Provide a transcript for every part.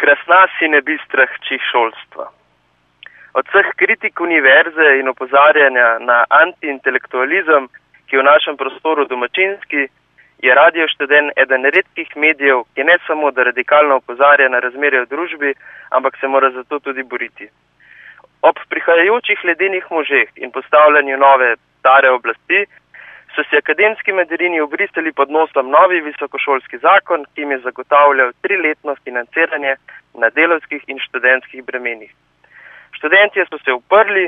krasnasi ne bi strah čih šolstva. Od vseh kritik univerze in opozarjanja na antiintelektualizem, ki je v našem prostoru domačinski, je Radio študent eden redkih medijev, ki ne samo da radikalno opozarja na razmerje v družbi, ampak se mora zato tudi boriti. Ob prihajajočih ledenih možeh in postavljanju nove stare oblasti so si akademski medrini obrisali pod nosom novi visokošolski zakon, ki jim je zagotavljal triletno financiranje na delovskih in študentskih bremenih. Študentje so se uprli,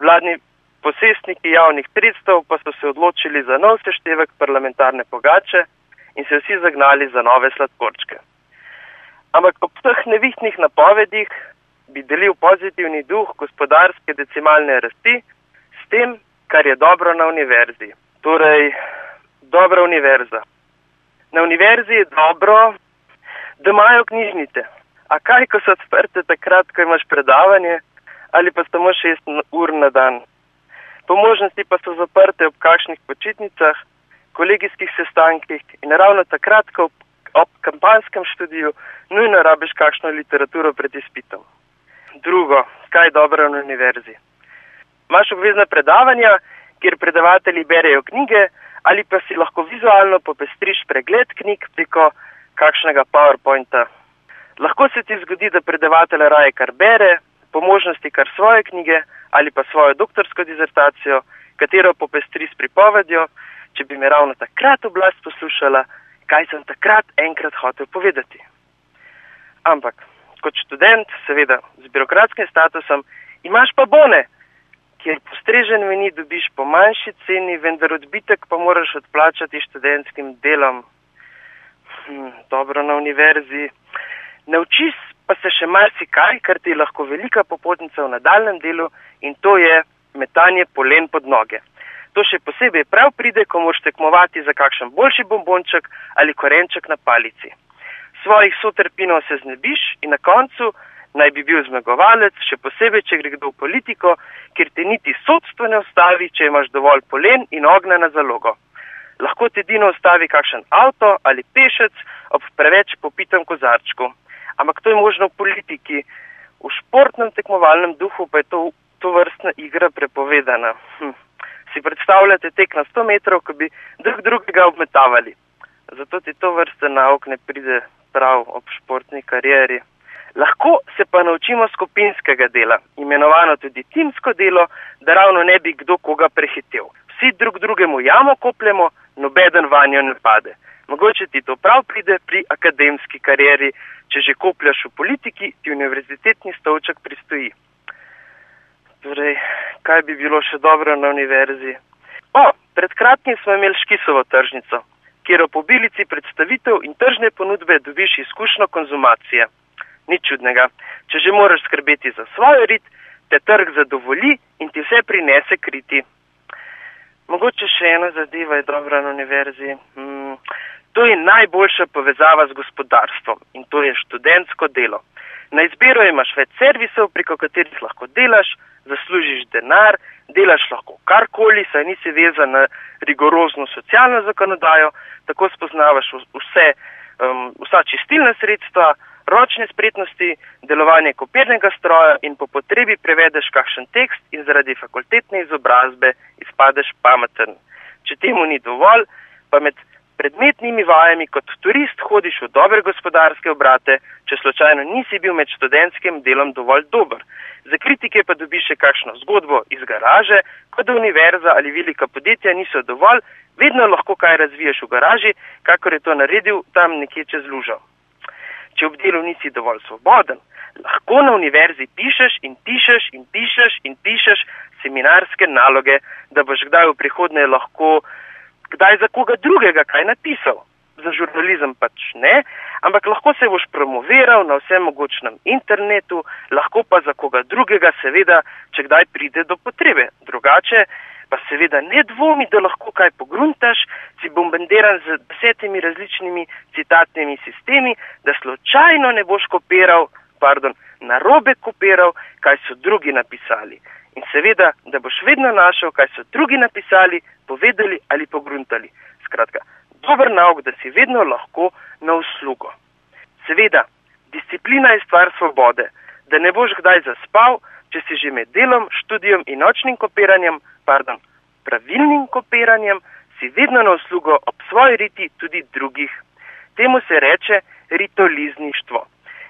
vladni posestniki javnih sredstev pa so se odločili za nov seštevek parlamentarne pogače in se vsi zagnali za nove sladkorčke. Ampak ob vseh nevihtnih napovedih bi delil pozitivni duh gospodarske decimalne rasti s tem, kar je dobro na univerzi. Torej, dobra univerza. Na univerzi je dobro, da imajo knjižnice. A kaj, ko so odprte takrat, ko imaš predavanje ali pa samo šest ur na dan? Po možnosti pa so zaprte ob kakšnih počitnicah, kolegijskih sestankih in ravno takrat, ko ob kampanjskem študiju nujno rabiš kakšno literaturo pred izpitom. Drugo, kaj dobro na univerzi? Imaš obvezna predavanja, kjer predavatelji berejo knjige ali pa si lahko vizualno popestriš pregled knjig preko kakšnega PowerPointa. Lahko se ti zgodi, da predavatelj raje kar bere, po možnosti kar svoje knjige ali pa svojo doktorsko dizertacijo, katero popestri s pripovedjo, če bi me ravno takrat oblast poslušala, kaj sem takrat enkrat hotel povedati. Ampak kot študent, seveda z birokratskim statusom, imaš pa bone, kjer postrežen meni dobiš po manjši ceni, vendar odbitek pa moraš odplačati študentskim delom. Hm, dobro na univerzi. Naučiš pa se še marsikaj, kar ti je lahko velika popotnica v nadaljem delu in to je metanje polen pod noge. To še posebej prav pride, ko moš tekmovati za kakšen boljši bombonček ali korenček na palici. Svojih sotrpinov se znebiš in na koncu naj bi bil zmagovalec, še posebej, če gre kdo v politiko, kjer te niti sodstvo ne ustavi, če imaš dovolj polen in ognja na zalogo. Lahko te dino ustavi kakšen avto ali pešec ob preveč popitem kozarčku. Ampak to je možno v politiki. V športnem tekmovalnem duhu pa je to, to vrstna igra prepovedana. Hm. Si predstavljate tek na 100 metrov, ko bi drug drugega obmetavali. Zato ti to vrste nauk ne pride prav ob športni karieri. Lahko se pa naučimo skupinskega dela, imenovano tudi timsko delo, da ravno ne bi kdo koga prehitel. Vsi drug drugemu jamo kopljemo, nobeden vanjo ne pade. Mogoče ti to prav pride pri akademski karieri, če že kopljaš v politiki, ti univerzitetni stolček pristoji. Torej, kaj bi bilo še dobro na univerzi? O, pred kratkim smo imeli Škisovo tržnico, kjer ob obilici predstavitev in tržne ponudbe dobiš izkušnjo konzumacije nič čudnega. Če že moraš skrbeti za svoj rit, te trg zadovolji in ti vse prinese kriti. Mogoče še ena zadeva je dobra na univerzi. Hmm, to je najboljša povezava z gospodarstvom in to je študentsko delo. Na izbiro imaš več servisov, preko katerih lahko delaš, zaslužiš denar, delaš lahko karkoli, saj nisi vezan na rigorozno socialno zakonodajo, tako spoznavaš vse, um, vsa čistilna sredstva, ročne spretnosti, delovanje kopirnega stroja in po potrebi prevedeš kakšen tekst in zaradi fakultetne izobrazbe izpadeš pameten. Če temu ni dovolj, pa med predmetnimi vajami kot turist hodiš v dobre gospodarske obrate, če slučajno nisi bil med študentskim delom dovolj dober. Za kritike pa dobiš še kakšno zgodbo iz garaže, kot da univerza ali velika podjetja niso dovolj, vedno lahko kaj razviješ v garaži, kakor je to naredil tam nekje čez lužo če ob delu nisi dovolj svoboden, lahko na univerzi pišeš in pišeš in pišeš in pišeš seminarske naloge, da boš kdaj v prihodnje lahko kdaj za koga drugega kaj napisal. Za žurnalizem pač ne, ampak lahko se boš promoviral na vsem mogočnem internetu, lahko pa za koga drugega, seveda, če kdaj pride do potrebe. Drugače, pa seveda ne dvomi, da lahko kaj pogruntaš, si bombardiran z desetimi različnimi citatnimi sistemi, da slučajno ne boš kopiral, pardon, narobe kopiral, kaj so drugi napisali. In seveda, da boš vedno našel, kaj so drugi napisali, povedali ali pogruntali. Skratka, dober nauk, da si vedno lahko na uslugo. Seveda, Disciplina je stvar svobode, da ne boš kdaj zaspal, če si že med delom, študijem in nočnim kopiranjem, pardon, pravilnim kopiranjem, si vedno na uslugo ob svoji riti tudi drugih. Temu se reče ritolizništvo.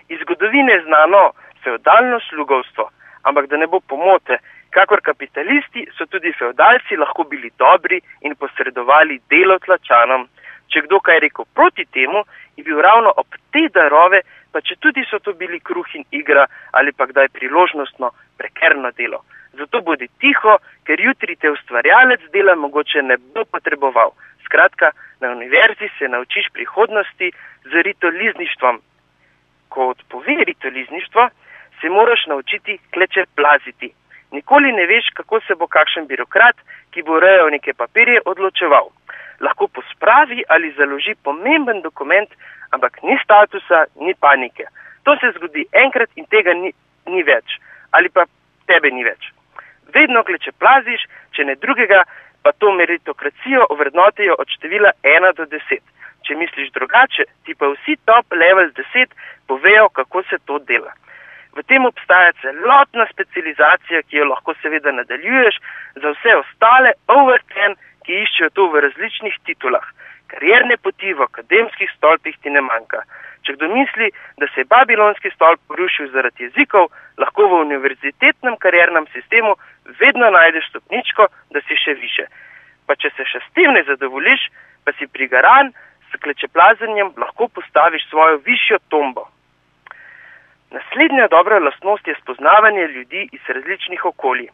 Iz zgodovine je znano feudalno slugovstvo, ampak da ne bo pomote, kakor kapitalisti so tudi feudalci lahko bili dobri in posredovali delo tlačanom. Če kdo kaj rekel proti temu, je bil ravno ob te darove, pa če tudi so to bili kruh in igra ali pa kdaj priložnostno prekerno delo. Zato bodi tiho, ker jutri te ustvarjalec dela mogoče ne bo potreboval. Skratka, na univerzi se naučiš prihodnosti z ritolizništvom. Ko odpove ritolizništvo, se moraš naučiti kleče plaziti. Nikoli ne veš, kako se bo kakšen birokrat, ki bo urejal neke papirje, odločeval. Lahko pospravi ali založi pomemben dokument, ampak ni statusa, ni panike. To se zgodi enkrat in tega ni, ni več. Ali pa tebe ni več. Vedno kleče plaziš, če ne drugega, pa to meritokracijo ovrednotijo od števila 1 do 10. Če misliš drugače, ti pa vsi top level 10 povejo, kako se to dela. V tem obstaja celotna specializacija, ki jo lahko seveda nadaljuješ za vse ostale over 10, ki iščejo to v različnih titulah. Karierne poti v akademskih stolpih ti ne manjka. Če kdo misli, da se je babilonski stolp porušil zaradi jezikov, lahko v univerzitetnem kariernem sistemu vedno najdeš stopničko, da si še više. Pa če se še s tem ne zadovoljiš, pa si prigaran, s klečeplazenjem lahko postaviš svojo višjo tombo. Naslednja dobra lastnost je spoznavanje ljudi iz različnih okolij.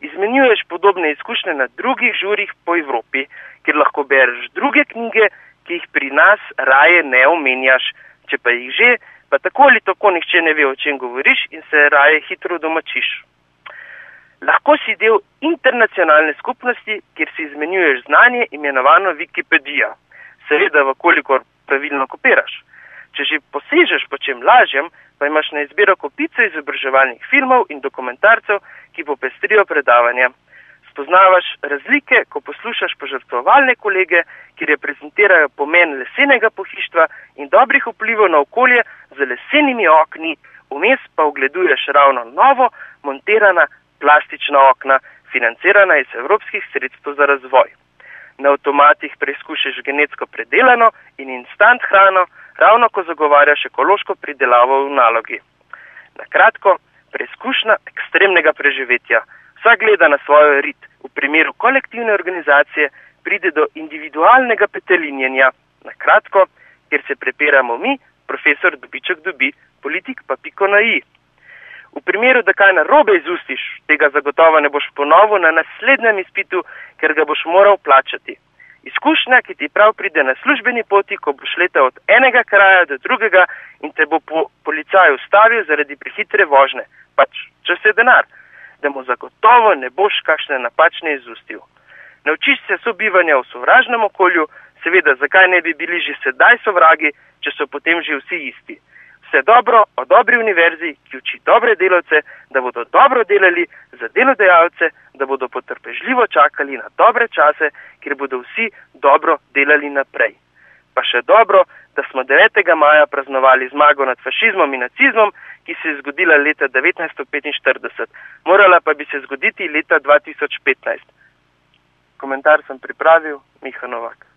Izmenjuješ podobne izkušnje na drugih žurih po Evropi, kjer lahko bereš druge knjige, ki jih pri nas raje ne omenjaš, če pa jih že, pa tako ali tako nihče ne ve, o čem govoriš in se raje hitro domačiš. Lahko si del internacionalne skupnosti, kjer si izmenjuješ znanje, imenovano Wikipedija. Seveda, vkolikor pravilno kopiraš. Če že posežeš po čem lažjem, pa imaš na izbiro kopico izobraževalnih filmov in dokumentarcev, ki popestrijo predavanja. Spoznavaš razlike, ko poslušaš požrtvovalne kolege, ki reprezentirajo pomen lesenega pohištva in dobrih vplivov na okolje z lesenimi okni, vmes pa ogleduješ ravno novo montirana plastična okna, financirana iz evropskih sredstev za razvoj. Na avtomatih preizkušaš genetsko predelano in instant hrano, ravno ko zagovarjaš ekološko pridelavo v nalogi. Na kratko, preizkušnja ekstremnega preživetja. Vsak gleda na svojo rit. V primeru kolektivne organizacije pride do individualnega petelinjenja. Na kratko, ker se prepiramo mi, profesor dobiček dobi, politik pa piko na i. V primeru, da kaj narobe izustiš, tega zagotovo ne boš ponovil na naslednjem izpitu, ker ga boš moral plačati. Izkušnja, ki ti prav pride na službeni poti, ko boš letel od enega kraja do drugega in te bo po policaju ustavil zaradi prehitre vožne, pač čas je denar, da mu zagotovo ne boš kakšne napačne izustil. Naučiš se sobivanja v sovražnem okolju, seveda, zakaj ne bi bili že sedaj sovragi, če so potem že vsi isti vse dobro o dobri univerzi, ki uči dobre delavce, da bodo dobro delali za delodajalce, da bodo potrpežljivo čakali na dobre čase, kjer bodo vsi dobro delali naprej. Pa še dobro, da smo 9. maja praznovali zmago nad fašizmom in nacizmom, ki se je zgodila leta 1945. Morala pa bi se zgoditi leta 2015. Komentar sem pripravil, Miha Novak.